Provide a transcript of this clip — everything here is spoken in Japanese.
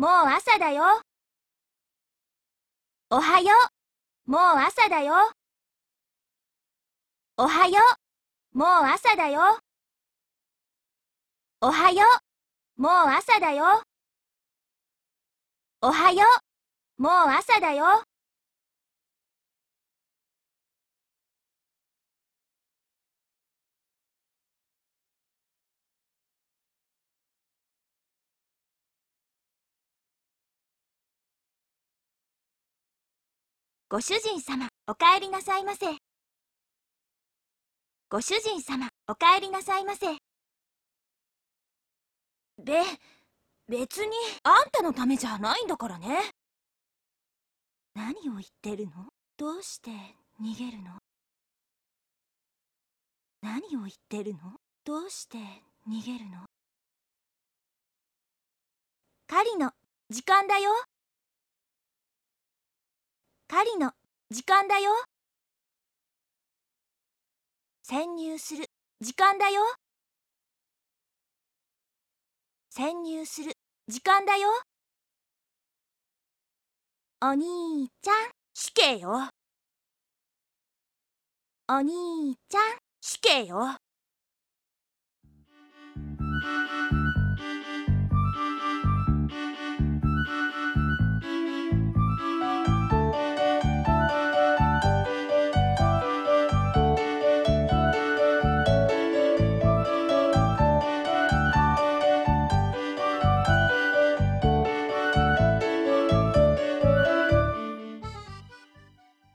もう朝だよ。おはよう。もう朝だよ。おはよう。もう朝だよ。おはよう。もう朝だよ。おはよう。もう朝だよ。ご主人様、お帰りなさいませ。ご主人様、お帰りなさいませ。べ、別に、あんたのためじゃないんだからね。何を言ってるの？どうして逃げるの？何を言ってるの？どうして逃げるの？狩りの時間だよ。狩りの時間だよ。潜入する時間だよ。潜入する時間だよ。お兄ちゃん、死刑よ。お兄ちゃん、死刑よ。